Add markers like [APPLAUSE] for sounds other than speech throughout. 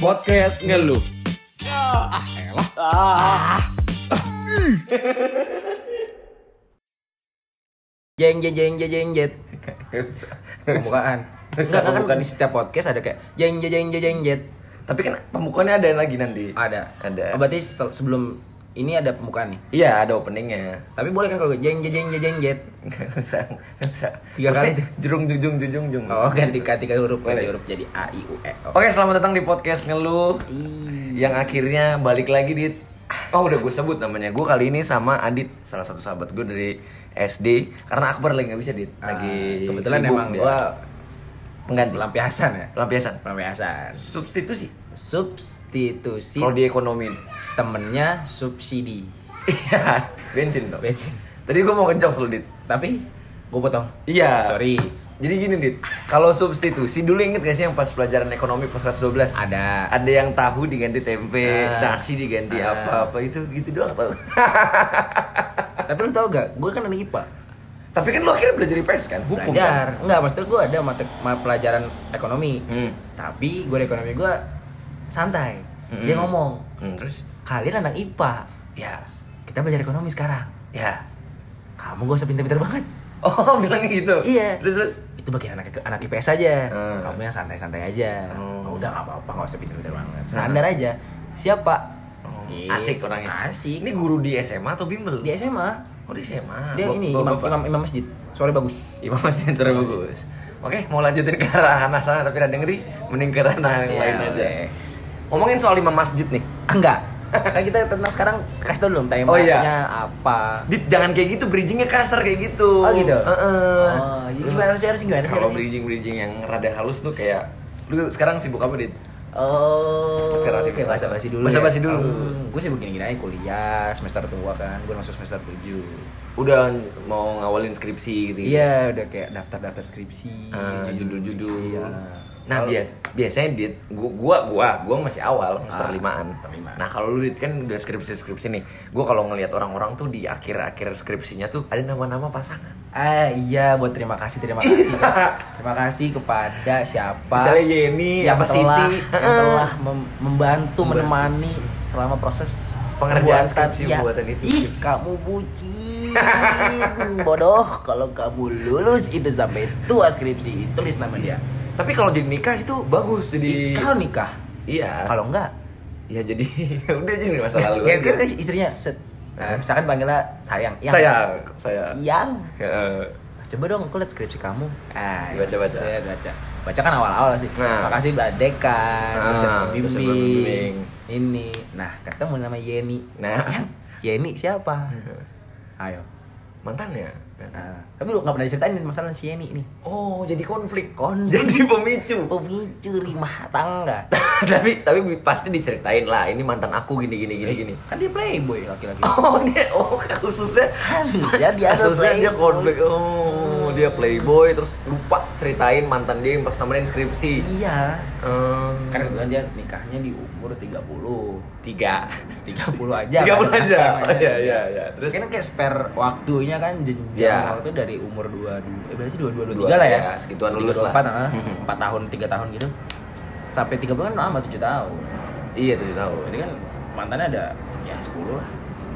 podcast ngeluh. Ah, elah. Jeng jeng jeng jeng jeng jet. Pembukaan. Enggak kan pembukaan. di setiap podcast ada kayak jeng jeng jeng jeng jeng jet. Tapi kan pembukaannya ada lagi nanti. Ada. Ada. Oh, berarti sebelum ini ada pembukaan nih. Iya, ada openingnya. Tapi boleh kan kalau jeng jeng jeng jeng jeng [LAUGHS] jet. Usah. Tiga kali [LAUGHS] tuh. Jurung jujung jujung jung. Oh, ganti ke huruf ganti huruf jadi A I U E. O. Oke, selamat datang di podcast ngeluh. Yang akhirnya balik lagi di Oh udah gue sebut namanya Gue kali ini sama Adit Salah satu sahabat gue dari SD Karena Akbar lagi gak bisa Dit Lagi Ah, kebetulan sibuk emang dia. Pengganti pelampiasan ya. Pelampiasan Pelampiasan. Substitusi Substitusi Kalau di ekonomi temennya subsidi Iya Bensin dong bensin. Tadi gue mau ngejok Dit Tapi gue potong. Iya Sorry. Jadi gini Dit Kalau substitusi Dulu inget gak sih yang pas pelajaran ekonomi pas kelas 12 Ada. Ada yang tahu diganti tempe Ah. Nasi diganti Ah. apa-apa Itu gitu doang tau [LAUGHS] Tapi lu tau gak? Gue kan anak IPA. Tapi kan lu akhirnya belajar IPS kan? Hukum belajar kan? enggak maksudnya gue ada mata, ma- pelajaran ekonomi Hmm. tapi gue ekonomi gue santai. Hmm. dia ngomong Hmm, Terus? kalian anak IPA Ya. Kita belajar ekonomi sekarang. Ya. Kamu gak usah pintar-pintar banget. [LAUGHS] Oh bilangnya gitu? Iya. Terus terus? itu bagi anak anak IPS aja. Hmm. kamu yang santai-santai aja. Oh. oh, udah gak apa-apa gak usah pintar-pintar banget. Standar aja. Siapa? Oh, Gitu. Asik orangnya. Asik. Ini guru di SMA atau bimbel? di SMA Oh di SMA dia ini imam, imam imam masjid. Sore bagus. Imam masih sore bagus. Oke mau lanjutin ke arah anak sana Tapi rada ngeri Mending ke ranah yang Iya, lain aja. boleh. Ngomongin soal imam masjid nih enggak kan kita tentang sekarang kasih tau dulu temanya Oh, iya. apa Dit, jangan kayak gitu, bridgingnya kasar kayak gitu Oh gitu? Heeh. Oh, jadi gimana sih harus gimana sih? Kalau harusnya? bridging-bridging yang rada halus tuh kayak Lu sekarang sibuk apa, Dit? Oh, Sekarang sibuk kayak bahasa basi dulu. Basa-basi dulu. gue sih begini gini aja kuliah semester tua kan, gue masuk semester 7 Udah mau ngawalin skripsi gitu, Iya, udah kayak daftar-daftar skripsi, Ah, judul-judul. Iya. Nah, Kalau- bias biasanya dit gua gua gua gua masih awal semester Ah, limaan. Nah, kalau lu dit kan udah skripsi-skripsi nih. Gua kalau ngelihat orang-orang tuh di akhir-akhir skripsinya tuh ada nama-nama pasangan. Ah iya, buat terima kasih, terima kasih. [LAUGHS] terima kasih kepada siapa Misalnya Yeni, yang apa telah, Siti. yang telah mem- membantu, Membantu. menemani selama proses Pengerjaan skripsi, Iya. pembuatan itu, Ih, skripsi. kamu bucin, [LAUGHS] bodoh. Kalau kamu lulus itu sampai tua skripsi, tulis nama dia. Tapi kalau jadi nikah itu bagus jadi Kalau nikah, Iya. kalau enggak, [LAUGHS] ya jadi udah jadi masa lalu ya aja. kan istrinya set. Nah, misalkan panggilnya sayang, yang, Sayang, saya. yang Ya. coba dong aku lihat skripsi kamu ah Baca-baca. saya baca baca kan awal-awal sih Nah. makasih mbak dekan Ah, dosen dosen pembimbing pembimbing. ini nah ketemu nama Yeni Nah. Yeni siapa [LAUGHS] ayo Mantannya. Nah, tapi lu nggak pernah diceritain masalah si Yeni ini Oh, jadi konflik. Konflik. Jadi pemicu. pemicu rumah tangga [LAUGHS] tapi tapi pasti diceritain lah ini mantan aku gini gini gini gini kan dia playboy laki-laki oh dia oh khususnya [LAUGHS] Kasusnya dia ada kasusnya dia konflik oh dia playboy terus lupa ceritain mantan dia yang pas nemenin skripsi. Iya. Eh, kan kebetulan dia nikahnya di umur 30 tiga. 30 aja tiga kan, puluh aja. oh, iya iya iya. Terus? Kan kayak spare waktunya kan jenjang Ya. waktu dari umur dua dua eh berarti sih dua dua dua Dua, tiga lah ya. ya, segituan lulus dua, lah. empat ah. Mhm. empat tahun tiga tahun gitu. Sampai tiga bulan kan lama tujuh tahun. Iya tujuh tahun. Jadi kan mantannya ada ya sepuluh lah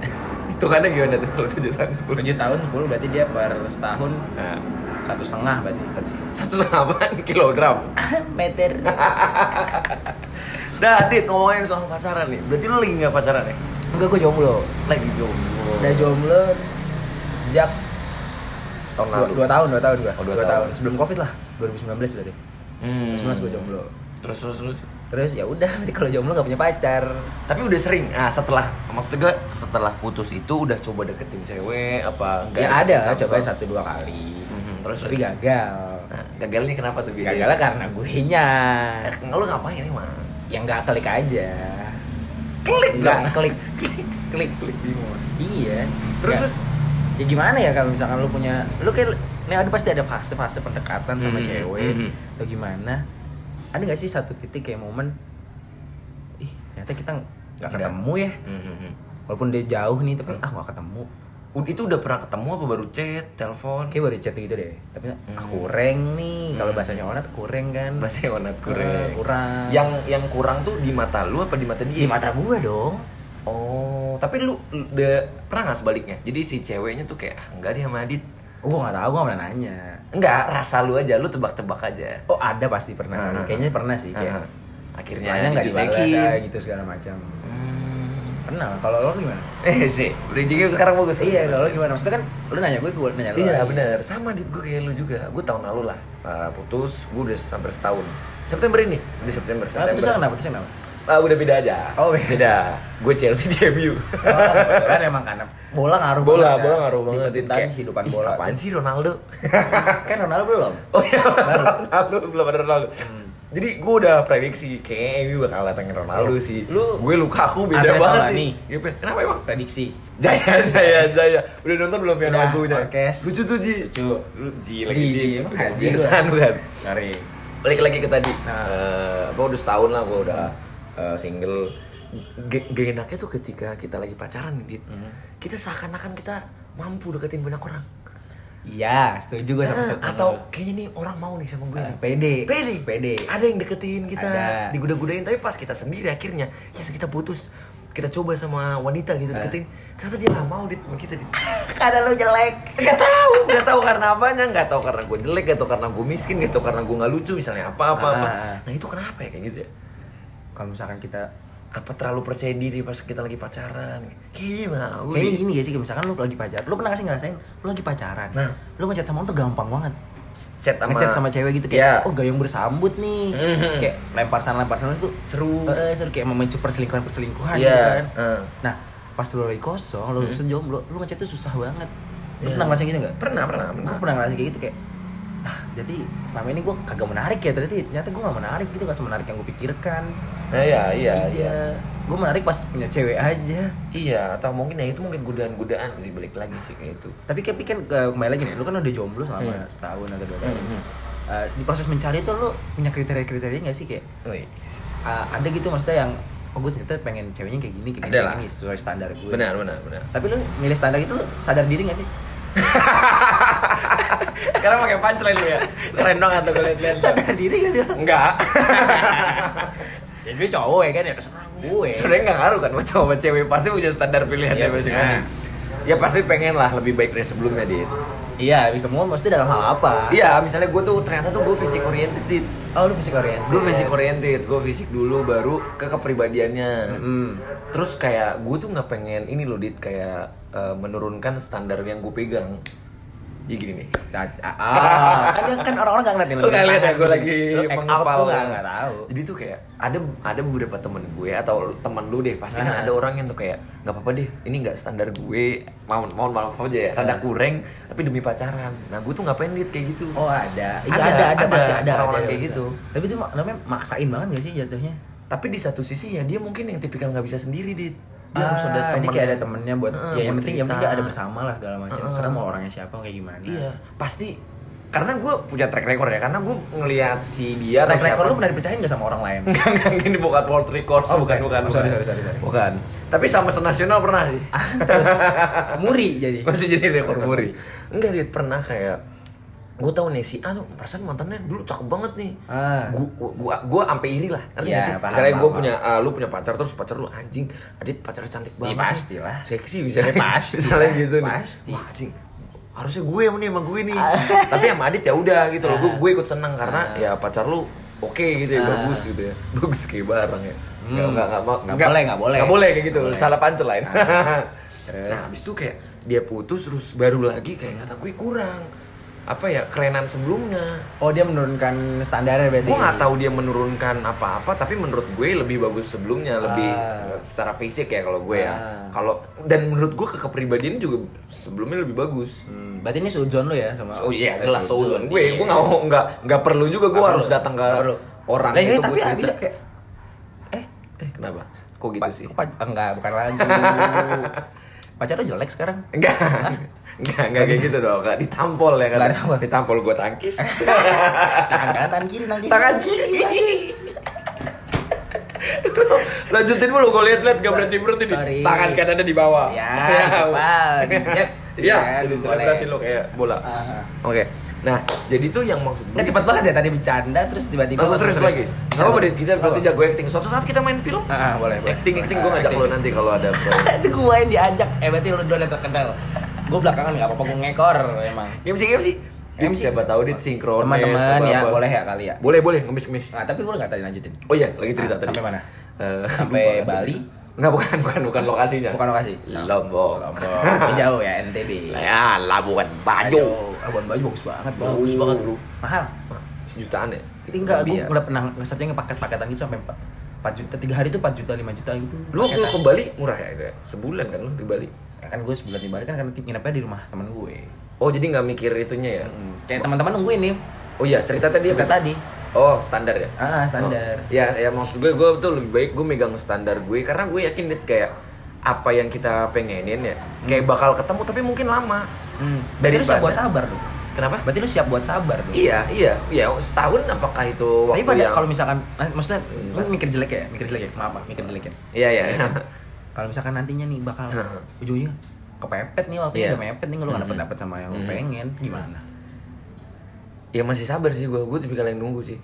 [LAUGHS] hitungannya gimana tuh kalau tujuh tahun sepuluh tujuh tahun sepuluh berarti dia per setahun nah, satu setengah berarti satu setengah apaan? kilogram [LAUGHS] meter [LAUGHS] Dah, Dit, ngomongin soal pacaran nih. Berarti lu lagi nggak pacaran ya? enggak gue jomblo Lagi jomblo. udah jomblo sejak tahun dua, lalu. dua tahun dua tahun gua Oh, dua dua, tahun. tahun. sebelum covid lah 2019 berarti Hmm. 2019 gue jomblo Terus terus terus. Terus ya udah nanti kalau jomblo gak punya pacar Tapi udah sering. Ah, setelah maksud gue setelah putus itu udah coba deketin cewek apa enggak? ya ada Sama- coba satu dua kali Mhm, terus tapi terus. gagal Nah, gagalnya kenapa tuh biasanya? gagalnya karena gue nya Eh, lu ngapain ini mah? yang nggak klik aja Klik nggak klik [LAUGHS] klik klik Klik Bimos. iya Terus terus. ya gimana ya kalau misalkan lu punya lu kayak nih ada pasti ada fase-fase pendekatan sama Mhm, cewek mhm. atau gimana ada nggak sih satu titik kayak momen ih ternyata kita nggak ketemu ya Mhm. walaupun dia jauh nih tapi ah nggak ketemu Ud- itu udah pernah ketemu apa baru chat, telepon? Kayak baru chat gitu deh. Tapi ah, kurang nih. Kalau bahasanya Onat kurang kan. Bahasa yang warna Eh, kurang. kurang. Yang yang kurang tuh di mata lu apa di mata dia? di mata gue dong. Oh, tapi lu udah pernah nggak sebaliknya? Jadi si ceweknya tuh kayak ah, enggak dia sama Adit. Gue gak tahu, gue gak pernah nanya. Enggak, rasa lu aja, lu tebak-tebak aja. Oh ada pasti pernah. Ah, ah, Kayaknya pernah sih. Kayak Ah, Akhirnya Istilahnya nggak dibalas ya, gitu segala macam. Hmm. Pernah. Kalau lo gimana? Eh sih, bridgingnya sekarang bagus. Iya, kalau lo gimana? Maksudnya kan lo nanya gue, gue nanya lo. Iya bener, sama dit gue kayak lu juga Gue tahun lalu lah uh, putus, gue udah hampir setahun September ini, di September, Nah, September putusnya kenapa? Putusnya kenapa? Ah, udah beda aja Oh, beda. Gue Chelsea [LAUGHS] di MU Oh, kan emang karena bola ngaruh Bola, banget, bola ya. ngaruh Di banget Kayak, kehidupan "Ih, bola. Apaan sih Ronaldo? [LAUGHS] kan Ronaldo belum. oh iya, [LAUGHS] Ronaldo, belum ada Ronaldo Jadi gue udah prediksi, kayaknya MU bakal datengin Ronaldo sih Lu- Gue Lukaku beda Andre banget nih Iya, Kenapa emang? Prediksi. Jaya, Jaya, Jaya Udah nonton belum Udah, lagunya? orkes. Lucu tuh Ji Lucu. Lu Ji lagi Ji, Ji Ji, Ji bukan? Ngari. balik lagi ke tadi Nah. Eh, gue udah setahun lah gue udah eh, single gak enaknya tuh ketika kita lagi pacaran nih. Hmm. kita seakan-akan kita mampu deketin banyak orang Iya, setuju gue sama Eh, sama atau lo. kayaknya nih orang mau nih sama gue Eh, nih. pede. pede Pede. ada yang deketin kita Ada. digoda-godain tapi pas kita sendiri akhirnya ya kita putus kita coba sama wanita gitu Eh. deketin ternyata dia nggak mau dit sama kita dit [LAUGHS] Karena lo jelek. Gak tahu, gak tahu karena apanya, gak tahu karena gue jelek, gak tahu karena gue miskin, gak tahu karena gue nggak lucu misalnya apa apa apa. Ah. Nah itu kenapa ya kayak gitu ya? Kalau misalkan kita Apa terlalu percaya diri pas kita lagi pacaran? Kayaknya mau. Kayaknya gini gak sih, misalkan lu lagi pacaran, lu pernah gak sih ngerasain, lu lagi pacaran, Nah. lu ngechat sama orang tuh gampang banget, Chat sama, ngechat sama cewek gitu kayak, oh gayung bersambut nih, Mhm. kayak lempar sana lempar sana itu seru. eh, seru kayak memicu perselingkuhan perselingkuhan Iya. gitu kan. eh. Nah, pas lu lagi kosong, lu Hmm. sejomblo, lu ngechat tuh susah banget. Lu pernah ngerasain gitu gak? Pernah, pernah, pernah. Gue pernah ngerasain kayak gitu kayak, jadi selama ini gue kagak menarik ya ternyata ternyata gue gak menarik gitu gak semenarik yang gue pikirkan Nah, iya, iya, iya. gue menarik pas punya cewek aja Iya, atau mungkin ya itu mungkin godaan-godaan sih balik lagi sih kayak itu. tapi tapi kan eh, kembali lagi nih lu kan udah jomblo selama Hmm. setahun atau dua tahun Hmm. Eh, di proses mencari itu lu punya kriteria-kriteria nggak sih kayak eh, ada gitu maksudnya yang oh gue ternyata pengen ceweknya kayak gini kayak gini, Ada kayak lah. gini sesuai standar gue Benar, benar, benar. tapi lu milih standar itu lu sadar diri gak sih [LAUGHS] Sekarang pakai punchline lu ya. Keren banget tuh gue liat-liat. sadar diri gak sih lu? Enggak. [LAUGHS] ya gue cowok ya kan ya terserah gue Sebenarnya nggak ngaruh kan, mau cowok cewek pasti punya standar pilihannya Iya, masing-masing. Ya pasti pengen lah lebih baik dari sebelumnya, Dit. iya semua mesti dalam hal apa Iya, misalnya gue tuh ternyata tuh gue fisik oriented, Dit. oh lu fisik oriented Gue fisik oriented, gue fisik dulu baru ke kepribadiannya. Hmm. Terus kayak gue tuh nggak pengen ini loh, Dit, kayak eh, menurunkan standar yang gue pegang. Ya gini nih. Ah, ah, [LAUGHS] kan kan orang-orang gak ngeliat nih Lu nggak lihat ya gue lagi mengepal. tuh gak, tahu Jadi tuh kayak ada ada beberapa temen gue atau temen lu deh pasti kan Ah. ada orang yang tuh kayak nggak apa-apa deh ini nggak standar gue mau mohon maaf aja ya rada Ah. kurang tapi demi pacaran nah gue tuh ngapain liat kayak gitu Oh ada, Iya, Ada, ada, ada, ada pasti ada orang-orang ada, kayak gitu. Tapi itu namanya maksain banget gak sih jatuhnya? tapi di satu sisi ya dia mungkin yang tipikal nggak bisa sendiri dit dia harus ada Ah, temen Ini kayak ada temennya buat, Heeh, ya yang penting yang penting ada bersama lah segala macam. Heeh. Serah mau orangnya siapa kayak gimana. iya pasti karena gue punya track record ya karena gue ngelihat si dia atau Track record siapa- lu pernah dipercayain gak sama orang lain? [LAUGHS] Enggak, enggak, ini bukan world record. Oh, bukan. bukan, Oh, sorry, bukan. sorry, sorry, sorry. Bukan. Tapi sama senasional pernah sih. Terus [LAUGHS] muri jadi. Masih jadi rekor muri. Enggak, dia pernah kayak gue tahu nih si A tuh perasaan mantannya dulu cakep banget nih. Ah. Gua gua gua sampai iri lah. Ngerti Iya, nggak sih? paham, Misalnya gue punya ah, lu punya pacar terus pacar lu anjing, Adit pacarnya cantik banget. nih. Iya, pastilah. Seksi misalnya. Ya, pasti Misalnya lah, gitu pasti. Wah, anjing. Harusnya gue yang nih sama gue nih. Tapi sama Adit ya udah gitu loh. Gue gue ikut seneng karena ya pacar lu oke gitu ya, Ah. bagus gitu ya. [LAUGHS] Bagus kayak barang ya. Hmm. Nggak, nggak, nggak, Nggak boleh, nggak boleh. Nggak boleh kayak gitu, boleh. salah punchline. [LAUGHS] Terus? Nah, habis itu kayak dia putus terus baru lagi kayak kata gue kurang apa ya kerenan sebelumnya. Oh dia menurunkan standarnya berarti. Gue nggak tahu dia menurunkan apa-apa, tapi menurut gue lebih bagus sebelumnya, lebih Ah. secara fisik ya kalau gue ya. Ah. Kalau dan menurut gue ke kepribadian juga sebelumnya lebih bagus. Hmm, berarti ini suzon lu ya sama. Oh iya, jelas seuzon. seuzon gue. Iya. Gue nggak mau nggak nggak perlu juga gue harus datang ke perlu. orang iya, itu tapi gue kayak eh Eh kenapa? Kok gitu Pa- sih? pac- enggak, bukan lagi. [LAUGHS] Pacar lu jelek sekarang. Enggak. Enggak, enggak kayak gitu dong. Enggak ditampol ya kan. Ditampol. Ditampol gue tangkis. [LAUGHS] Tangan kanan, tangan kiri, nangkis. Tangan kiri. Lanjutin dulu gue lihat-lihat gak berhenti berhenti nih. Tangan kanannya di bawah. Ya, [LAUGHS] ya, Iya, Kan, jadi boleh. selebrasi lo kayak bola. Ah. Oke. Nah, jadi tuh yang maksud gue Nggak cepat banget ya tadi bercanda terus tiba-tiba Langsung serius lagi. Sama Dit? Kita berarti jago acting. Suatu saat kita main film. Ah, ah, boleh, boleh. Acting acting gue ngajak lo nanti kalau ada. [LAUGHS] Itu gue yang diajak. Eh berarti lu dua yang terkenal. Gue belakangan nggak apa-apa gue ngekor emang. MC MC. Dit, MC. siapa tahu dit sinkronis Teman-teman apa ya apa. boleh ya kali ya. Boleh boleh ngemis ngemis. Nah, tapi gue nggak tadi lanjutin. Oh iya, lagi cerita Ah, tadi. sampai mana? Eh, Sampai. Bali? Enggak bukan bukan bukan lokasinya. Bukan lokasi. Lombok. Lombok. Jauh ya NTB. Ya, Labuan Bajo. Labuan Bajo bagus banget, bro. Bagus banget, bro. Mahal. Sejutaan ya? Tapi enggak, gue ya? udah pernah nge-searching paket-paketan gitu sampai 4, 4 juta, 3 hari itu 4 juta, 5 juta gitu. Lu waktu ke Bali murah ya itu ya? Sebulan kan lu di Bali? Ya kan gue sebulan di Bali kan karena nginepnya di rumah teman gue. Oh jadi nggak mikir itunya ya? Hmm. Kayak teman-teman nungguin nih. Oh iya cerita tadi Cerita apa? tadi. Oh standar ya? Ah, standar. Oh. Ya ya maksud gue gue tuh lebih baik gue megang standar gue karena gue yakin dit kayak apa yang kita pengenin ya kayak bakal ketemu tapi mungkin lama. Hmm. Berarti lu siap buat sabar dong. Kenapa? Berarti lu siap buat sabar dong. Iya iya iya setahun apakah itu Tapi waktu pada yang kalau misalkan nah, maksudnya lu mikir jelek ya, mikir jelek ya, maaf, mikir jelek ya. Iya iya. Kalau misalkan nantinya nih bakal ujungnya kepepet nih waktunya Iya. udah mepet nih lu gak dapet dapet sama yang lu Mhm. pengen gimana? ya masih sabar sih gue gue tipikal yang nunggu sih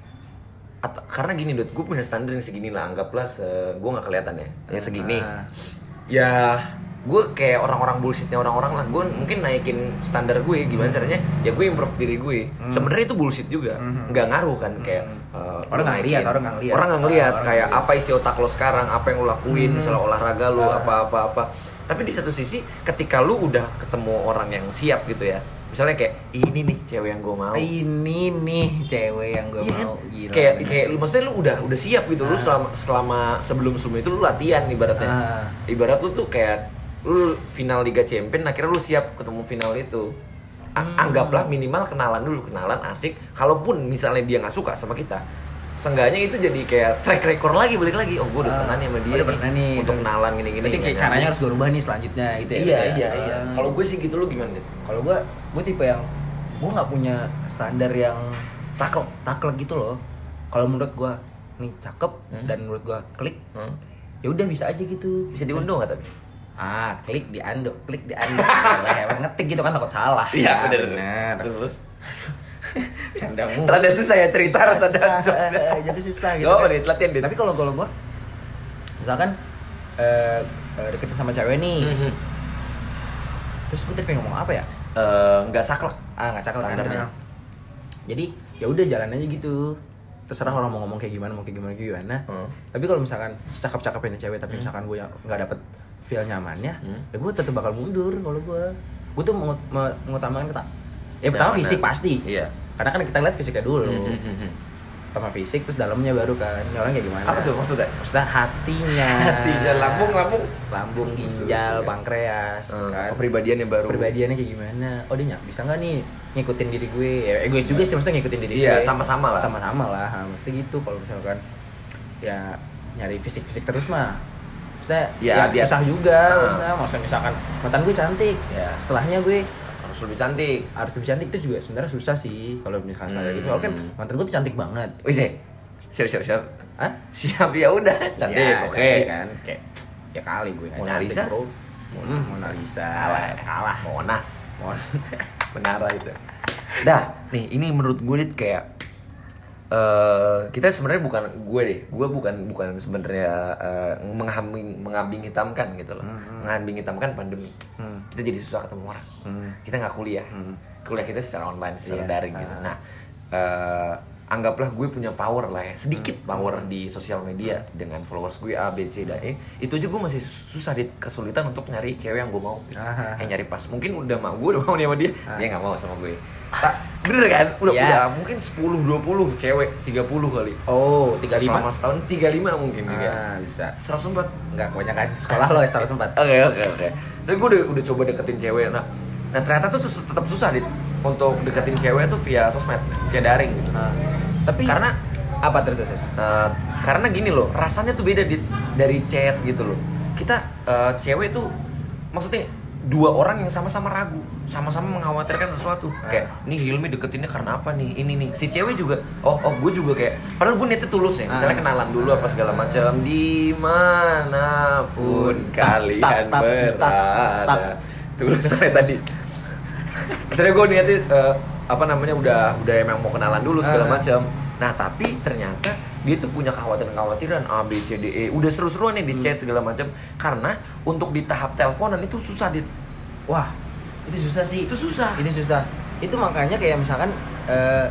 At- karena gini dot gue punya standar yang segini lah anggaplah se gue nggak kelihatan ya yang segini Ah. ya gue kayak orang-orang bullshitnya orang-orang lah. Gue mungkin naikin standar gue gimana caranya? Ya gue improve diri gue sebenarnya itu bullshit juga. Nggak ngaruh kan kayak uh, Orang nggak ngeliat, orang nggak ngeliat. orang nggak ngeliat. Ah, orang kayak apa isi otak lo sekarang apa yang lo lakuin misalnya olahraga lo apa apa apa. Tapi di satu sisi ketika lu udah ketemu orang yang siap gitu ya misalnya kayak ini nih cewek yang gue mau. Ini nih cewek yang gue Iya kan? mau. Gila. kayak kayak lu maksudnya lu udah udah siap gitu. Lu selama selama sebelum sebelum itu lu latihan ibaratnya. Ah. ibarat lu tuh kayak lu final Liga Champion akhirnya lu siap ketemu final itu A- Hmm. anggaplah minimal kenalan dulu kenalan asik kalaupun misalnya dia nggak suka sama kita seenggaknya itu jadi kayak track record lagi balik lagi oh gue udah Ah. pernah nih sama dia pernah nih. untuk kenalan gini gini kayak caranya harus gue rubah nih selanjutnya gitu ya. iya Kayak, iya iya ah. kalau gue sih gitu lu gimana Dit? kalau gue gue tipe yang gue nggak punya standar yang saklek saklek gitu loh kalau menurut gue nih cakep dan menurut gue klik Hmm? ya udah bisa aja gitu bisa diunduh nggak tapi ah klik di ando klik di ando Lah, ngetik gitu kan takut salah Iya, Ya, bener. bener terus terus [LAUGHS] canda mulu. rada susah ya cerita harus ada susah, jokesnya. jadi susah gitu apa kan. Latihan Dit. tapi kalau kalau gue misalkan eh eh, deketin sama cewek nih Mhm. terus gue tadi pengen ngomong apa ya Eh, nggak saklek ah nggak cakep Standarnya. kan jadi ya udah jalan aja gitu terserah orang mau ngomong kayak gimana mau kayak gimana kayak gimana Hmm. tapi kalau misalkan cakep cakepnya cewek tapi misalkan gue yang nggak dapet feel nyamannya Hmm. ya gue tetap bakal mundur kalau gue gue tuh mengut- me- mengutamakan kata ya pertama Nyamanan. fisik pasti Iya. karena kan kita lihat fisiknya dulu Mhm. pertama fisik terus dalamnya baru kan ini orang kayak gimana Apa tuh maksudnya? maksudnya hatinya [LAUGHS] Hatinya, lambung, lambung. lambung ginjal ya. pankreas Eh, kan kepribadiannya baru. kepribadiannya kayak gimana oh dia nyak bisa nggak nih ngikutin diri gue ya egois juga sih maksudnya ngikutin diri Iya, gue sama-sama lah. sama-sama lah mesti gitu kalau misalkan ya nyari fisik-fisik terus mah maksudnya Ya, ya, dia- susah juga Ah. maksudnya maksudnya misalkan mantan gue cantik Ya. setelahnya gue Harus lebih cantik. harus lebih cantik itu juga sebenarnya susah sih kalau misalkan gitu soalnya kan Hmm. mantan gue tuh cantik banget Wih, Zek. siap siap siap. Hah? Siap ya udah, cantik. Ya, Oke. cantik kan kayak ya kali gue nggak Mona cantik, Lisa? bro Hmm, Mona Lisa Kalah. kalah Monas. Mon [LAUGHS] Menara itu. Dah, nih ini menurut gue kayak eh kita sebenarnya bukan gue deh, gue bukan bukan sebenarnya eh, menghambing mengambing hitamkan gitu loh, mengambing hitamkan pandemi. Hmm. Kita jadi susah ketemu orang. Hmm. Kita nggak kuliah, kuliah kita secara online, secara Iya. daring gitu. Nah, eh, anggaplah gue punya power lah ya, sedikit Hmm. power di sosial media dengan followers gue A, B, C, dan E. Itu aja gue masih susah di kesulitan untuk nyari cewek yang gue mau. Gitu. Ah. Eh, nyari pas, mungkin udah mau gue udah mau nih sama dia, Ah. dia nggak mau sama gue. Tak, bener kan? Udah Iya. udah mungkin 10 20 cewek, 30 kali. oh tiga lima Selama setahun 35 mungkin juga. ah bisa 104. nggak kebanyakan sekolah lo ya sempat Oke oke oke. Tapi gue udah udah coba deketin cewek. Nah, nah ternyata tuh sus- tetap susah dit untuk deketin cewek tuh via sosmed, via daring gitu. Ah. tapi Karena apa terus Uh, karena gini loh, rasanya tuh beda dit dari chat gitu loh. Kita uh, cewek tuh maksudnya dua orang yang sama-sama ragu, sama-sama mengkhawatirkan sesuatu. Kayak nih Hilmi deketinnya karena apa nih? Ini nih. Si cewek juga, oh oh gue juga kayak padahal gue niatnya tulus ya. Misalnya Ah. kenalan dulu apa segala macam di mana pun kalian berada. Tulus [LAUGHS] sampai tadi. Misalnya gue niatnya eh, apa namanya udah udah emang mau kenalan dulu segala Ah. macam. Nah tapi ternyata dia tuh punya kekhawatiran-kekhawatiran A B C D E udah seru-seruan nih di Hmm. chat segala macam karena untuk di tahap teleponan itu susah dit Wah, itu susah sih. itu susah Ini susah. Itu makanya kayak misalkan eh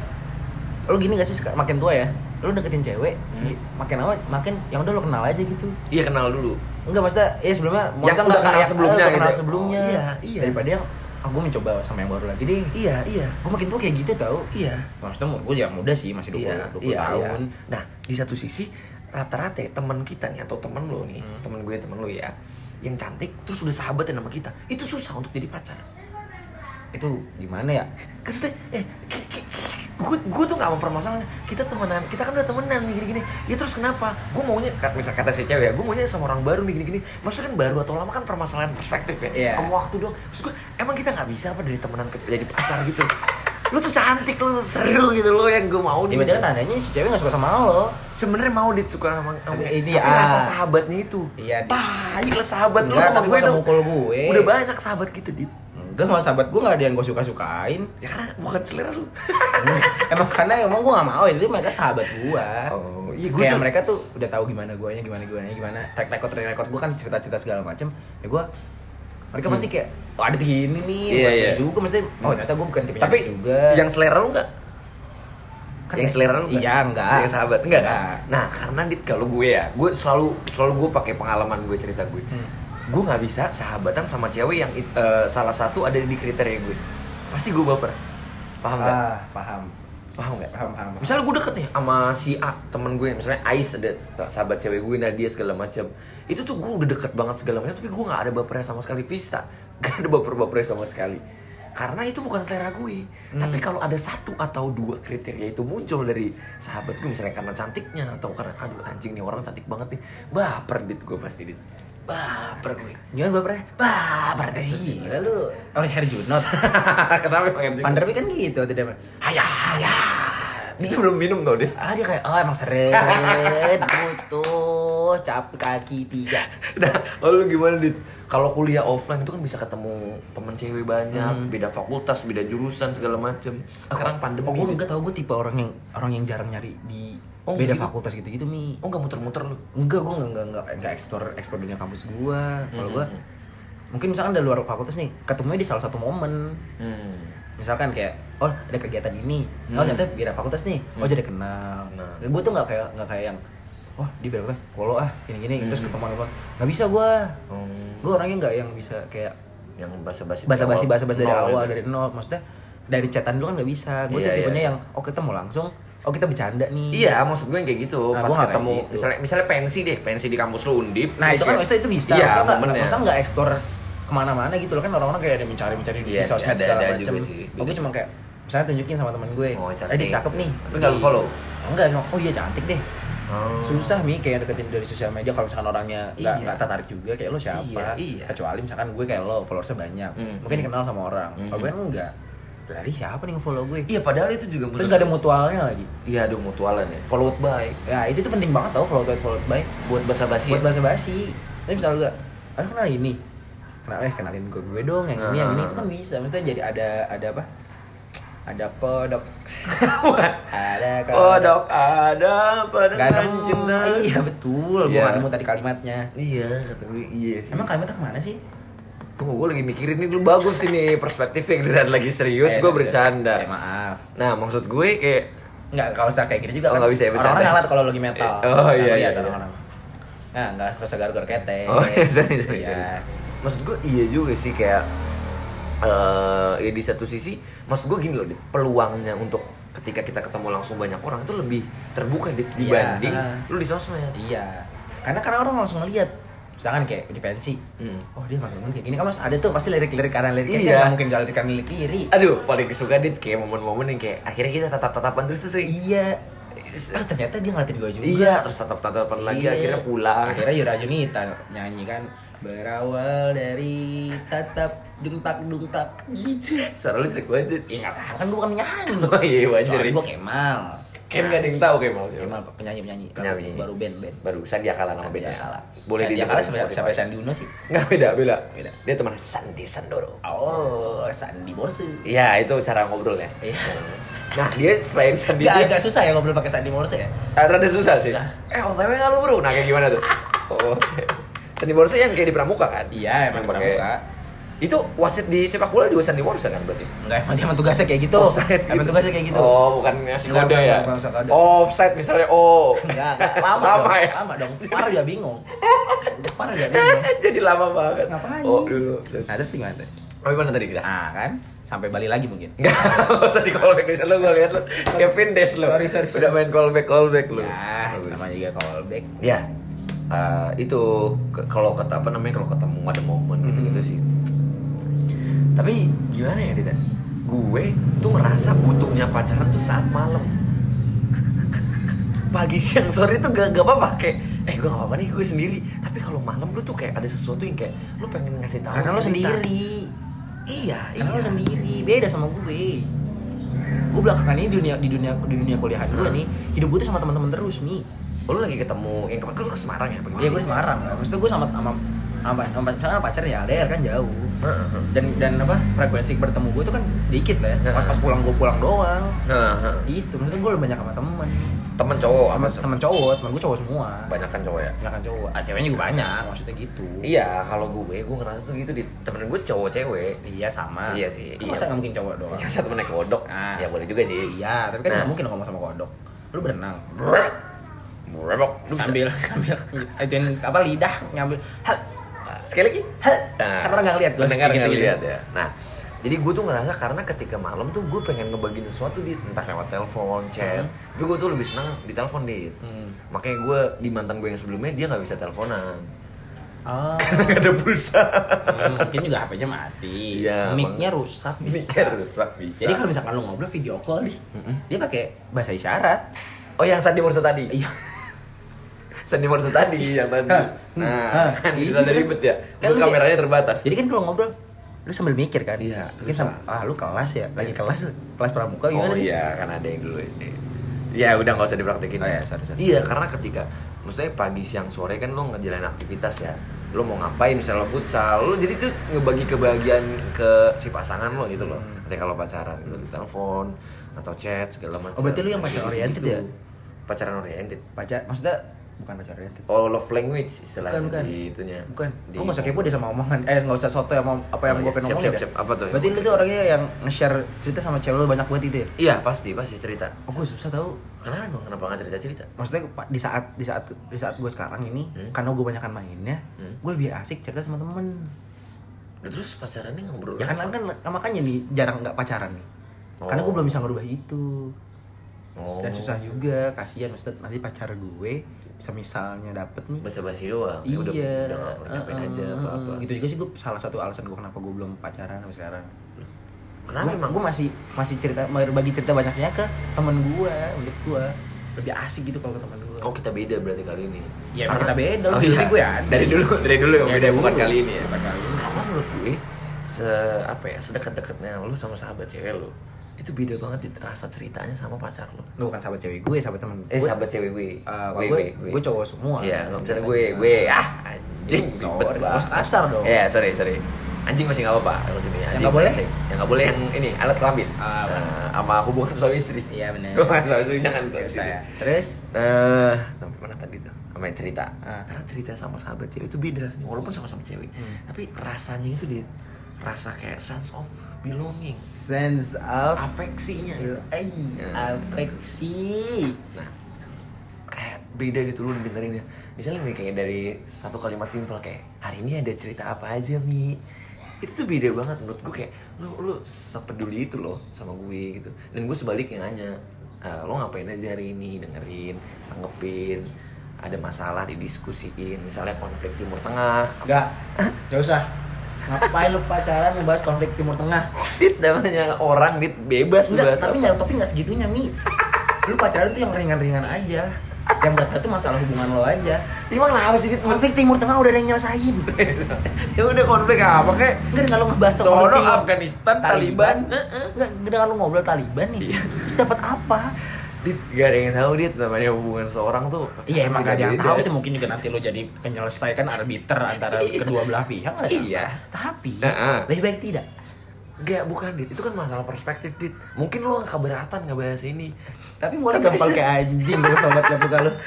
lo gini gak sih makin tua ya? Lo deketin cewek, Hmm. makin lama makin yang udah lo kenal aja gitu. iya kenal dulu Enggak maksudnya ya sebelumnya maksudnya udah kenal kayak, sebelumnya eh, udah kenal gitu. sebelumnya. Oh, iya, iya. Daripada yang aku mencoba sama yang baru lagi deh. iya iya Gue makin tua kayak gitu tau. iya Maksudnya gue ya muda sih masih 20, iya, 20 iya, tahun. iya. Nah, di satu sisi rata-rata ya, teman kita nih atau teman lo nih, Hmm. teman gue teman lo ya, yang cantik terus udah sahabatan sama kita, itu susah untuk jadi pacar. Itu gimana ya? Maksudnya, eh, gue gue tuh nggak mempermasalahkan kita temenan, kita kan udah temenan nih gini-gini. Ya terus kenapa? Gue maunya, misal kata si cewek ya, gue maunya sama orang baru nih gini-gini. Maksudnya kan baru atau lama kan permasalahan perspektif ya, Iya. sama waktu dong. Terus gue, emang kita nggak bisa apa dari temenan ke jadi pacar gitu? Lu tuh cantik, lu tuh seru gitu lo yang gue mau Ya nih. berarti kan tandanya si cewek gak suka sama lo. sebenarnya mau dit suka sama kamu Ini, tapi ah. rasa sahabatnya itu Iya, baik lah sahabat lu Enggak, sama gue tuh mukul gue. udah banyak sahabat gitu dit Enggak sama sahabat gue gak ada yang gue suka-sukain. ya karena bukan selera lu [LAUGHS] emang karena emang gue gak mau itu mereka sahabat gue. Oh, iya, gua Kayak tuh- mereka tuh udah tahu gimana guanya gimana gimana gimana. Track record track record gue kan cerita-cerita segala macem. Ya gue mereka pasti kayak oh ada gini nih. Hmm. Iya. gue juga mesti oh ternyata gue bukan tipe tapi juga. yang selera lu enggak Kan yang ya- selera lu enggak? Iya, enggak. yang sahabat enggak kan Enggak. nah karena dit kalau gue ya gue selalu selalu gue pakai pengalaman gue cerita gue Hmm. Gue nggak bisa sahabatan sama cewek yang eh, salah satu ada di kriteria gue pasti gue baper paham nggak ah, paham. paham nggak Paham, paham. paham. Misalnya gue deket nih sama si A temen gue, misalnya Ais ada sahabat cewek gue Nadia segala macam. Itu tuh gue udah deket banget segala macam, tapi gue nggak ada bapernya sama sekali. Vista, [LAUGHS] gak ada baper-bapernya sama sekali. Karena itu bukan selera gue. Tapi kalau ada satu atau dua kriteria itu muncul dari sahabat gue, misalnya karena cantiknya atau karena aduh anjing nih orang cantik banget nih, baper dit gue pasti dit. Baper gue. Gimana bapernya? Baper deh. Gila lu. Oh, Herjunot. [LAUGHS] Kenapa emang der Beek kan gitu tidak Hayah, hayah. Itu belum minum tau dit. Ah dia kayak oh emang seret [LAUGHS] butuh capek kaki tiga. Nah, lalu gimana dit? Kalau kuliah offline itu kan bisa ketemu temen cewek banyak, Hmm. beda fakultas, beda jurusan segala macem. Sekarang pandemi. Oh gue enggak tahu gue tipe orang yang orang yang jarang nyari di Oh, beda gitu? fakultas gitu-gitu mi. Oh nggak muter-muter lu? Enggak gue enggak enggak enggak enggak eksplor eksplor dunia kampus gue. Kalau gue Hmm. mungkin misalkan dari luar fakultas nih ketemunya di salah satu momen. Hmm. Misalkan kayak oh ada kegiatan ini, oh Hmm. ternyata beda fakultas nih, oh Hmm. jadi kenal. Nah. Gue tuh nggak kayak nggak kayak yang wah di beda fakultas follow ah gini-gini terus Hmm. ketemu apa nggak bisa gue. Hmm. Gue orangnya nggak yang bisa kayak Yang basa-basi. basa-basi basa-basi dari awal gitu. dari nol maksudnya dari chatan dulu kan nggak bisa gue Iya, tuh tipenya iya. yang oh kita mau langsung oh kita bercanda. Nih Iya, maksud gue yang kayak gitu. Nah, Pas ketemu, gitu. misalnya misalnya pensi deh, pensi di kampus lu undip. nah itu kan kayak- maksudnya itu bisa. Iya, Maksudnya nggak- maksudnya nggak explore ke mana-mana gitu loh. Kan orang-orang kayak ada mencari-mencari di Iya sih, sosmed ada- segala macam oh gue cuma kayak misalnya tunjukin sama teman gue. Oh, eh dia cakep nih. Tapi nggak lu follow? enggak cuma oh iya cantik deh. Oh. susah mi kayak deketin dari sosial media. Kalau misalkan orangnya nggak Iya. tertarik juga kayak lo siapa? Iya, iya. kecuali misalkan gue kayak lo followersnya banyak. Hmm, mungkin hmm. dikenal sama orang. Hmm, kalau gue kan enggak berarti siapa nih nge-follow gue? Iya, padahal itu juga terus gak ada mutualnya lagi? Iya, ada mutualan ya. Followed by. Ya itu tuh penting banget tau follow by follow by. Buat basa-basi. buat bahasa basi tapi misalnya gak ada kenal ini. Kenal eh kenalin gue gue dong yang ini yang ini. Itu kan bisa maksudnya jadi ada ada apa? Ada [LAUGHS] kodok Bukan. ada Oh, dok, ada pada cinta. iya betul. Gue Iya. gak nemu tadi kalimatnya. Iya, kata gue iya sih. emang kalimatnya ke mana sih Tunggu, gue lagi mikirin ini dulu bagus ini perspektifnya dan lagi serius, Eh, gue sorry, bercanda. Eh, maaf Nah, maksud gue kayak Nggak, kalau usah kayak gitu juga Oh, kan nggak bisa ya, bercanda. Orang-orang ngalat kalau lagi metal Eh, oh, Nggak iya, lihat iya, orang-orang Nah, nggak usah garuk kete Oh [LAUGHS] iya, sorry, sorry, Iya. sorry. Maksud gue iya juga sih kayak eh ya di satu sisi, maksud gue gini loh, peluangnya untuk ketika kita ketemu langsung banyak orang itu lebih terbuka Iya, dibanding ah. lu di sosmed. Iya Karena karena orang langsung ngeliat Misalkan kayak di pensi Hmm. Oh dia makin kayak gini kan ada tuh pasti lirik-lirik kanan lirik kiri Iya. nggak mungkin gak lirik kanan lirik kiri Aduh, paling suka Dit kayak momen-momen yang kayak akhirnya kita tatap-tatapan terus tuh. Iya Oh ternyata dia ngeliatin gue juga Iya, terus tatap-tatapan lagi Iya. akhirnya pulang. Akhirnya Yura Junita nyanyi kan Berawal dari tatap dungtak dungtak gitu Suara lu jelek banget. Ya nggak apa kan gue bukan nyanyi [LAUGHS] Oh iya, wajar. Gue Kemal Kan gak ada yang tahu Kemal. Kemal penyanyi penyanyi Penyanyi. baru band band Baru Sandia Kala nama Sandia bedanya. Kala Boleh Sandia didengar Kala di siapa Spotify. siapa Sandi Uno sih Nggak beda, beda. Beda. Dia teman Sandi Sandoro. oh Sandi Morse Iya, itu cara ngobrol ya. Iya. Nah, dia selain Sandi Gak agak susah ya ngobrol pakai Sandi Morse ya Ah, rada susah sih. Eh, OTW nggak lu bro? Nah, kayak gimana tuh? [LAUGHS] Oh, Sandi Morse yang kayak di Pramuka kan? Iya, emang Pramuka. Itu wasit di sepak bola juga Sandi Morse kan berarti? Enggak emang dia emang tugasnya kayak gitu Offside Emang gitu. tugasnya kayak gitu Oh, bukan ngasih kode ya? bukan. Offside misalnya, oh. Enggak, enggak. lama, Lama dong, ya? lama dong. Far juga bingung. Far juga bingung. [LAUGHS] Jadi lama banget. Ngapain? Oh, dulu. Nah, terus gimana tuh? Oh, gimana tadi kita? Nah, kan sampai Bali lagi mungkin. Enggak, [LAUGHS] usah di callback bisa lu gua lihat lu. Kevin Des lu. Sorry, sorry, sorry. Udah main callback callback lu. Ya, namanya juga callback. Ya. eh, itu kalau kata apa namanya kalau ketemu ada momen gitu-gitu sih. Tapi gimana ya, Dita? Gue tuh ngerasa butuhnya pacaran tuh saat malam. [LAUGHS] Pagi siang sore tuh gak, gak apa-apa kayak eh gue gak apa-apa nih gue sendiri tapi kalau malam lu tuh kayak ada sesuatu yang kayak lu pengen ngasih tahu Karena cerita. sendiri. iya Karena iya lo sendiri. Beda sama gue. Gue belakangan ini di dunia di dunia di dunia kuliahan gue nih, hidup gue tuh sama teman-teman terus nih. Oh, lu lagi ketemu yang kemarin lu ke Semarang ya? Iya, gue di Semarang. Maksudnya gue sama sama sama, sama, pacar ya LDR kan jauh. Dan dan apa frekuensi bertemu gue tuh kan sedikit lah ya. Pas pas pulang gue pulang doang. Itu maksudnya gue lebih banyak sama temen. Temen cowok Sama sama temen cowok, temen gue cowok semua. banyak kan cowok ya? Banyak kan cowok. Ah, ceweknya juga banyak, maksudnya gitu. Iya, kalau gue, gue ngerasa tuh gitu di temen gue cowok cewek. Iya sama. Iya sih. Kan Masa nggak mungkin cowok doang? Iya, satu naik kodok. Ah. Ya boleh juga sih. Iya, tapi kan Nah. nggak mungkin ngomong sama kodok. Lu berenang. Berebok. Lu bisa- sambil [LAUGHS] sambil ituin apa lidah ngambil. Sekali lagi. Nah, kan orang nggak gua Pendengar nggak gitu. lihat ya. Nah, jadi gue tuh ngerasa karena ketika malam tuh gue pengen ngebagiin sesuatu di entah lewat telepon, chat. Tapi gue tuh lebih senang di telepon dit. Hmm. Makanya gue di mantan gue yang sebelumnya dia nggak bisa teleponan. Oh. [LAUGHS] Gak ada pulsa. mungkin juga HP-nya mati. Iya, Mic-nya rusak bisa. rusak bisa. Jadi kalau misalkan lu ngobrol video call nih, dia pakai bahasa isyarat. Oh yang Sandi Morse tadi. Iya. Sandi Morse tadi yang tadi. Nah, Hah. kan Iya. bisa ada ribet ya. Kan Kan lu kameranya terbatas. Jadi kan kalau ngobrol lu sambil mikir kan Iya, mungkin sama ah lu kelas ya lagi kelas kelas pramuka gimana oh sih iya, kan ada yang dulu ini. Ya udah nggak usah dipraktekin. Oh, iya, sorry, sorry. Iya, karena ketika maksudnya pagi siang sore kan lo ngejalanin aktivitas ya. Lo mau ngapain misalnya lo futsal, lo jadi tuh ngebagi kebahagiaan ke si pasangan lo gitu loh. Hmm. Ketika lo pacaran gitu di telepon atau chat segala macam. Oh, berarti lu yang pacaran oriented ya? Pacaran oriented. pacar maksudnya bukan pacar oriented Oh, love language istilahnya Bukan, bukan. di itunya. bukan Di- lu nggak usah kepo deh sama omongan eh nggak usah soto yang mau apa yang Oh, gue iya. pengen Siap, ngomongin siap. Apa tuh? berarti lu tuh orangnya yang nge-share cerita sama cewek lu banyak banget itu ya Iya, pasti, pasti cerita. oh gue susah tau Kenapa emang kenapa nggak cerita cerita? maksudnya di saat di saat di saat gue sekarang ini Hmm. karena gue banyakan mainnya Hmm. gue lebih asik cerita sama temen Udah terus pacarannya ngobrol ya kan apa? kan makanya nih jarang nggak pacaran nih karena Oh. gue belum bisa ngerubah itu oh. dan susah juga kasihan maksudnya nanti pacar gue semisalnya dapet nih basa basi doang. Ya udah, iya udah nggak ngapain uh, aja atau apa. gitu juga sih gue salah satu alasan gue kenapa gue belum pacaran sampai sekarang Kenapa emang? gue masih masih cerita berbagi cerita banyaknya ke temen gue menurut gue lebih asik gitu kalau ke temen gue Oh kita beda berarti kali ini. Ya, emang kita beda, Oh, iya. gue ada. Dari dulu, dari dulu yang Ya, beda dari bukan dulu. kali ini ya. Bukan kali ini. Karena menurut gue se apa ya sedekat-dekatnya lu sama sahabat cewek lu itu beda banget di rasa ceritanya sama pacar lu. Gue bukan sahabat cewek gue, sahabat temen Eh gue. sahabat cewek gue. Uh, gue, gue, gue, cowok semua. Iya, nggak bisa Ceritanya. gue, gue ah anjing. Eh, sorry, banget. kasar dong. Iya, sorry, sorry. Anjing masih nggak apa-apa kalau sini. Anjing nggak boleh? Yang nggak boleh yang ini alat kelamin. Ah, Nah, sama hubungan suami istri. Iya benar. Hubungan [LAUGHS] suami istri jangan sini. ya. Terus Eh, sampai mana tadi tuh? Sama cerita. Karena cerita sama sahabat cewek itu beda walaupun sama-sama cewek. Hmm. Tapi rasanya itu dia rasa kayak sense of belonging, sense of afeksinya. itu. Eh, Ya. afeksi. Nah, kayak beda gitu lu dengerinnya. Misalnya nih kayak dari satu kalimat simpel kayak hari ini ada cerita apa aja mi itu tuh beda banget menurut gue kayak lu lu sepeduli itu loh sama gue gitu dan gue sebaliknya nanya "Ah, lo ngapain aja hari ini dengerin tanggepin ada masalah didiskusiin misalnya konflik timur tengah Enggak, gak usah. Ngapain lu pacaran ngebahas konflik Timur Tengah? dit namanya orang dit bebas Enggak, bahas tapi nggak tapi nggak segitunya mi. Lu pacaran tuh yang ringan-ringan aja. Yang berat itu masalah hubungan lo aja. gimana apa sih dit Konflik Timur Tengah udah ada yang nyelesain. [LAUGHS] ya udah konflik apa kayak Enggak dengan lu ngebahas Sono, konflik Afghanistan, Taliban. Enggak dengan lu ngobrol Taliban nih. Iya. Terus dapat apa? Dit, gak ada yang tahu dit. Namanya hubungan seorang tuh Iya emang gak ada yang tahu sih. Mungkin juga nanti lo jadi penyelesaikan arbiter antara [LAUGHS] kedua belah pihak nggak Iya. Tapi Nah, lebih baik tidak. Gak, bukan dit, itu kan masalah perspektif dit. Mungkin lo gak keberatan ngebahas ini. Tapi mulai gampang kayak anjing tuh sobat kalau. [LAUGHS]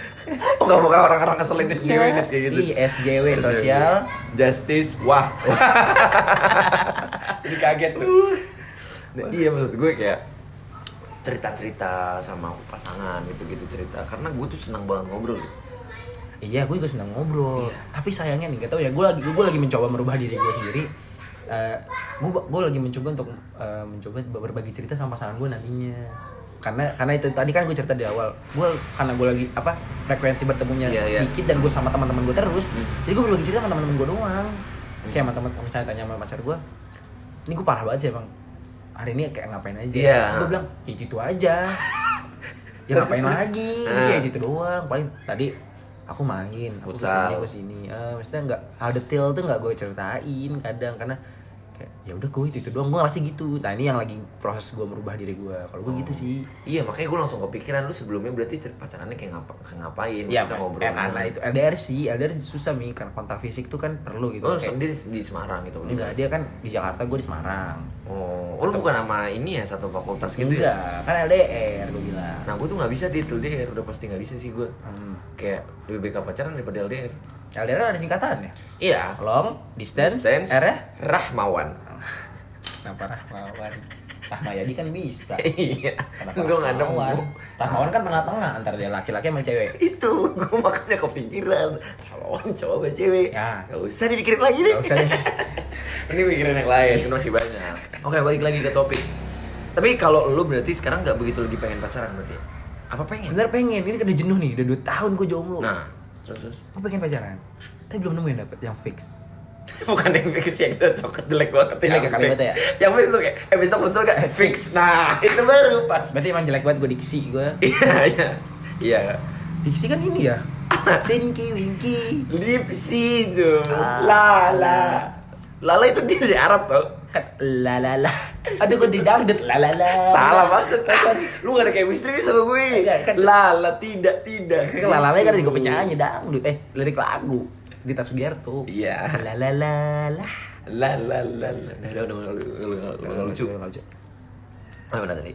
Oh gak mau kayak orang-orang ngeselin dit SJW dit kayak gitu. Iya, SJW sosial. Justice, wah. [LAUGHS] Jadi kaget tuh. Nah, Iya maksud gue kayak cerita-cerita sama pasangan gitu-gitu cerita karena gue tuh senang banget ngobrol dit. Iya, gue juga senang ngobrol. Iya. Tapi sayangnya nih, gak tau ya, gue lagi gue lagi mencoba merubah diri gue sendiri. Eh, gue gue lagi mencoba untuk eh, mencoba berbagi cerita sama pasangan gue nantinya. Karena karena itu tadi kan gue cerita di awal, gue karena gue lagi apa frekuensi bertemunya Iya, iya. dikit dan gue sama teman-teman gue terus. Jadi gue berbagi cerita sama teman-teman gue doang. Kayak sama teman misalnya tanya sama pacar gue, ini gue parah banget sih bang. Hari ini kayak ngapain aja? Iya. Terus gue bilang, ya itu aja. [LAUGHS] ya ngapain lagi? Gitu Ah. ya itu doang. Paling tadi aku main, aku Futsal. ke sini, aku sini. Eh, maksudnya nggak hal detail tuh nggak gue ceritain kadang karena kayak ya udah gue itu itu doang gue ngerasa gitu. Nah ini yang lagi proses gue merubah diri gue. Kalau gue gitu sih. Iya makanya gue langsung kepikiran lu sebelumnya berarti pacarannya kayak ngapa kayak ngapain Ya, kita ngobrol eh, karena itu LDR sih, LDR susah nih karena kontak fisik tuh kan perlu gitu. Oh, Kayak- dia di, di Semarang gitu enggak, dia kan di Jakarta, gue di Semarang. Oh, oh lu bukan sama ini ya satu fakultas gitu ya? Enggak, kan LDR gue bilang. Nah gue tuh nggak bisa di LDR, udah pasti nggak bisa sih gue. Hmm. Kayak lebih baik pacaran daripada LDR. LDR ada singkatannya. Iya. Long, distance, Distance, R ya? Rahmawan. Kenapa Rahmawan? Rahmayadi kan bisa. [LAUGHS] Iya. Gue nggak nemu. Rahmawan? Kan tengah-tengah antara dia laki-laki sama cewek. Itu gue makanya kepikiran. Rahmawan cowok apa cewek? Ya. Gak usah dipikirin lagi deh. Gak usah deh. [LAUGHS] Ini mikirin yang lain, kan masih banyak. Oke, balik lagi ke topik. Tapi kalau lu berarti sekarang nggak begitu lagi pengen pacaran berarti? ya? Apa pengen? Sebenarnya pengen, ini kan udah jenuh nih, udah 2 tahun gue jomblo. Nah, terus terus. Gue pengen pacaran. Tapi belum nemu yang dapet yang fix. [LAUGHS] Bukan yang fix yang coklat jelek banget Jelek ya kalimatnya ya? Yang fix tuh kayak eh besok muncul gak fix. Nah, [LAUGHS] itu baru pas. Berarti emang jelek banget gue diksi gue. [LAUGHS] Iya, iya. Iya. Diksi kan ini ya. Tinky Winky. Lipsi tuh. Ah. Lala. Lala itu dia dari Arab tau. Kan la la la. Aduh gue didangdut la la la. Salah banget. Ah, lu gak ada chemistry nih sama gue. Enggak, kan- Lala tidak tidak. Kan la la la kan gue penyanyi dangdut eh lirik lagu. Dita Sugiarto. Iya. La la la la. La la la la. Nah, udah udah udah lucu. lucu. Apa mana tadi?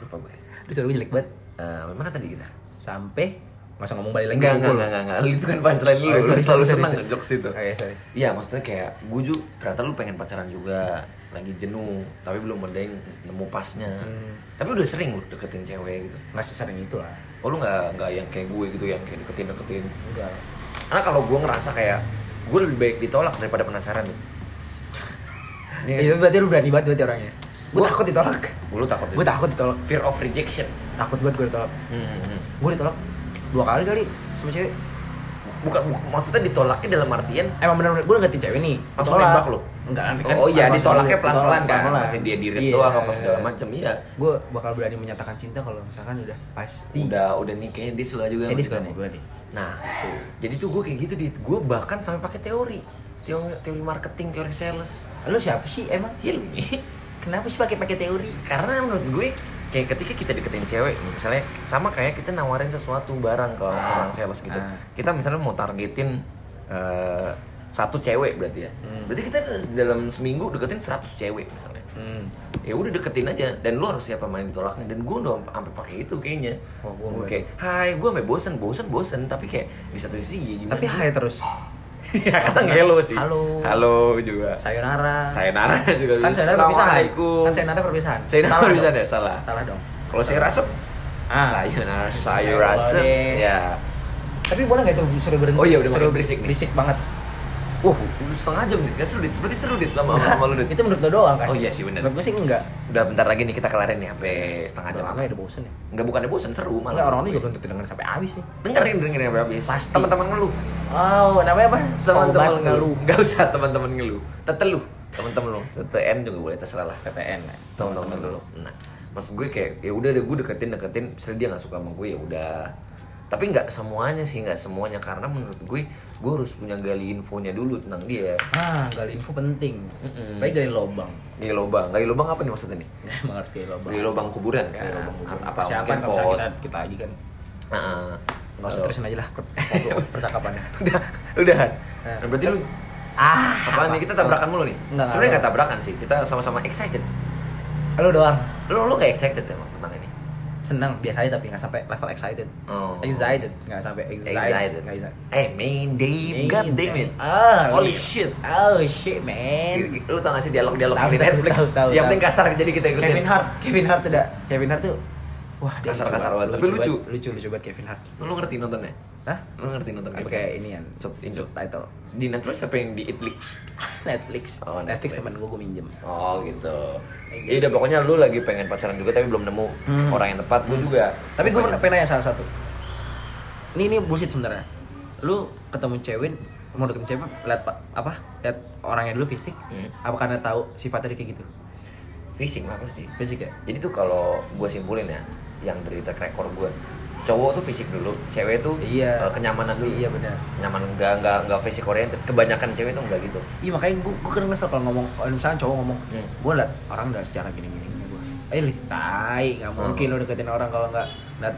Lupa gue. Terus gue jelek banget. Eh, mana tadi kita? Sampai usah ngomong balik lagi. Enggak, enggak, enggak, enggak. Itu kan punchline lu. Oh, Lu sorry, selalu sorry, senang sorry. jokes itu. Oh, iya, sorry. Iya, maksudnya kayak gue juga ternyata lu pengen pacaran juga, lagi jenuh, tapi belum ada yang nemu pasnya. Hmm. Tapi udah sering lu deketin cewek gitu. Nggak sesering itu lah. Oh lu nggak nggak yang kayak gue gitu yang kayak deketin deketin. Enggak. Karena kalau gue ngerasa kayak gue lebih baik ditolak daripada penasaran nih. Iya Itu berarti lu berani banget berarti orangnya. Gue takut ditolak. Lu takut? Gue takut ditolak. Fear of rejection. Takut banget gue ditolak. Hmm, hmm, hmm. Gue ditolak dua kali kali sama cewek. Bukan, bu- maksudnya ditolaknya dalam artian Emang bener-bener gue deketin cewek nih. Langsung nembak lu? Enggak nanti kan. Oh iya, ditolaknya pelan-pelan kan? Masih dia di-read Iya. doang apa segala macem, iya. Gue bakal berani menyatakan cinta kalau misalkan udah pasti. Udah udah nih kayaknya dia suka juga sama dia suka nih. gue nih. Nah, tuh. Jadi tuh gue kayak gitu di gue bahkan sampai pakai teori. Teori, teori marketing, teori sales. Lu siapa sih emang? Hilmi. Kenapa sih pakai pakai teori? Karena menurut gue kayak ketika kita deketin cewek misalnya sama kayak kita nawarin sesuatu barang ke orang sales gitu. Ah. Kita misalnya mau targetin eh, satu cewek berarti ya. Hmm. Berarti kita dalam seminggu deketin 100 cewek misalnya. Hmm. ya udah deketin aja dan lu harus siap sama yang ditolaknya dan gue udah sampai pakai itu kayaknya Oh, enggak. kayak hai gue sampai bosen bosen bosen tapi kayak di satu sisi ya gimana Tapi hai terus. Ya kadang hello sih Halo. halo juga Sayonara. sayonara [LAUGHS] juga Kan sayonara perpisahan. Kan sayonara perpisahan. sayonara Salah bisa dong. deh salah Salah dong. kalau saya rasep Ah. sayonara sayur rasep ya Tapi boleh nggak itu disuruh berhenti? Oh iya, udah Suruh berisik nih. Berisik banget. Wah, udah setengah jam nih, gak seru dit, berarti seru dit lama sama sama lu dit itu menurut lo doang kan? Oh iya sih, bener. Menurut gue sih enggak. Udah bentar lagi nih kita kelarin nih sampai setengah jam Enggak, udah bosen ya. Enggak bukannya bosen, seru malah Enggak, orang juga belum tentu dengerin sampai habis nih. Dengerin, dengerin sampai habis Pasti. Teman-teman ngeluh Oh, namanya apa? Sobat ngeluh. Gak usah teman-teman ngeluh Teteluh Teman-teman lu TTN juga boleh, terserah lah PPN ya. Teman-teman lu Nah, maksud gue kayak ya udah deh gue deketin deketin misalnya dia nggak suka sama gue ya udah tapi nggak semuanya sih nggak semuanya. Karena menurut gue gue harus punya gali infonya dulu tentang dia. Ah gali info penting. Mm-mm. baik gali lobang. Gali lubang gali lubang apa nih maksudnya nih? [LAUGHS] Emang harus gali lobang. Gali lubang kuburan kan? Gali lobang kubur. apa pot. kita kita lagi kan? Heeh. nggak usah terusin aja lah per- [LAUGHS] percakapannya. Udah udah Nah. Nah, berarti lu ah apa nih? Kita tabrakan mulu nih. Sebenarnya nggak tabrakan sih. Kita sama-sama excited. Lu doang. Lu lu kayak excited ini senang biasa aja tapi nggak sampai level excited. Oh. excited nggak sampai excited excited. excited. Eh main Dave god damn it. Ah holy shit. Oh shit man. Lu tau gak sih dialog-dialog Tahu, di Netflix? tahu, tahu, yang penting kasar jadi kita ikutin. Kevin Hart Kevin Hart tidak. Kevin Hart tuh wah dia Kasar-kasar lucu banget, tapi lucu. lucu lucu banget Kevin Hart. Lu ngerti nontonnya Hah? lu ngerti nonton Kevin kayak ini kan Sub Indo. subtitle. Di Netflix apa yang di Itflix? [LAUGHS] Netflix. Oh, Netflix Netflix. teman gue gue minjem. Oh gitu. Ya udah pokoknya lu lagi pengen pacaran juga tapi belum nemu orang yang tepat gue juga. Tapi gue pengen nanya salah satu. Ini ini bullshit sebenarnya. Lu ketemu cewek mau deket cewek lihat pa- apa? Lihat orangnya dulu fisik. Hmm. apa karena tahu sifatnya dia kayak gitu? Fisik lah pasti fisik ya? Jadi tuh kalau gue simpulin ya yang dari track record gue cowok tuh fisik dulu cewek tuh Iya. eh, kenyamanan dulu. Iya, benar. nyaman nggak nggak nggak fisik oriented. Kebanyakan cewek tuh nggak gitu. Iya makanya gue gue kan ngesel kalau ngomong misalnya cowok ngomong Hmm. gue liat orang udah secara gini gini gini gue eh tai nggak mungkin lu deketin orang kalau nggak liat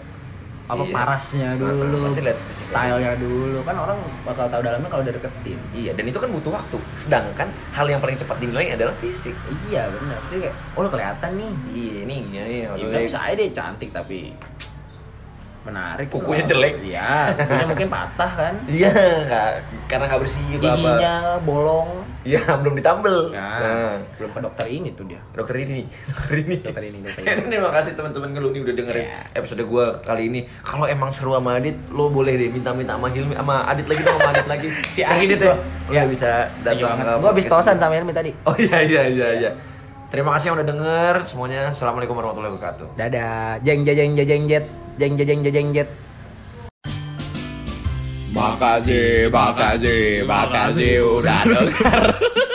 apa Iya. parasnya Heeh, dulu pasti liat fisiknya. stylenya dulu. Kan orang bakal tahu dalamnya kalau udah deketin. Iya dan itu kan butuh waktu. Sedangkan hal yang paling cepat dinilai adalah fisik. Iya benar. Sih kayak oh lu kelihatan nih. Iya ini gini nih Ya maksudnya bisa aja deh cantik tapi menarik Kukunya loh. jelek. iya. Kukunya mungkin patah kan? Iya nggak karena nggak bersih giginya bolong. Iya belum ditambel. Nah, nah. Belum ke dokter ini tuh dia. Dokter ini. [LAUGHS] Dokter ini Dokter ini, dokter Ya, ini. [LAUGHS] terima kasih teman-teman ngeluh nih udah dengerin Iya. episode gue kali ini. Kalau emang seru sama Adit lo boleh deh minta-minta sama Hilmi sama Adit lagi dong sama Adit lagi. [LAUGHS] Si ini tuh gua. lo Iya. bisa datang gue habis tosan ini. sama Helmi tadi. Oh iya iya iya iya terima kasih yang udah denger semuanya. Assalamualaikum warahmatullahi wabarakatuh. Dadah. Jeng jeng jeng jeng jet jeng. Jeng jeng jeng jet Makasih, makasih, makasih udah denger. [LAUGHS]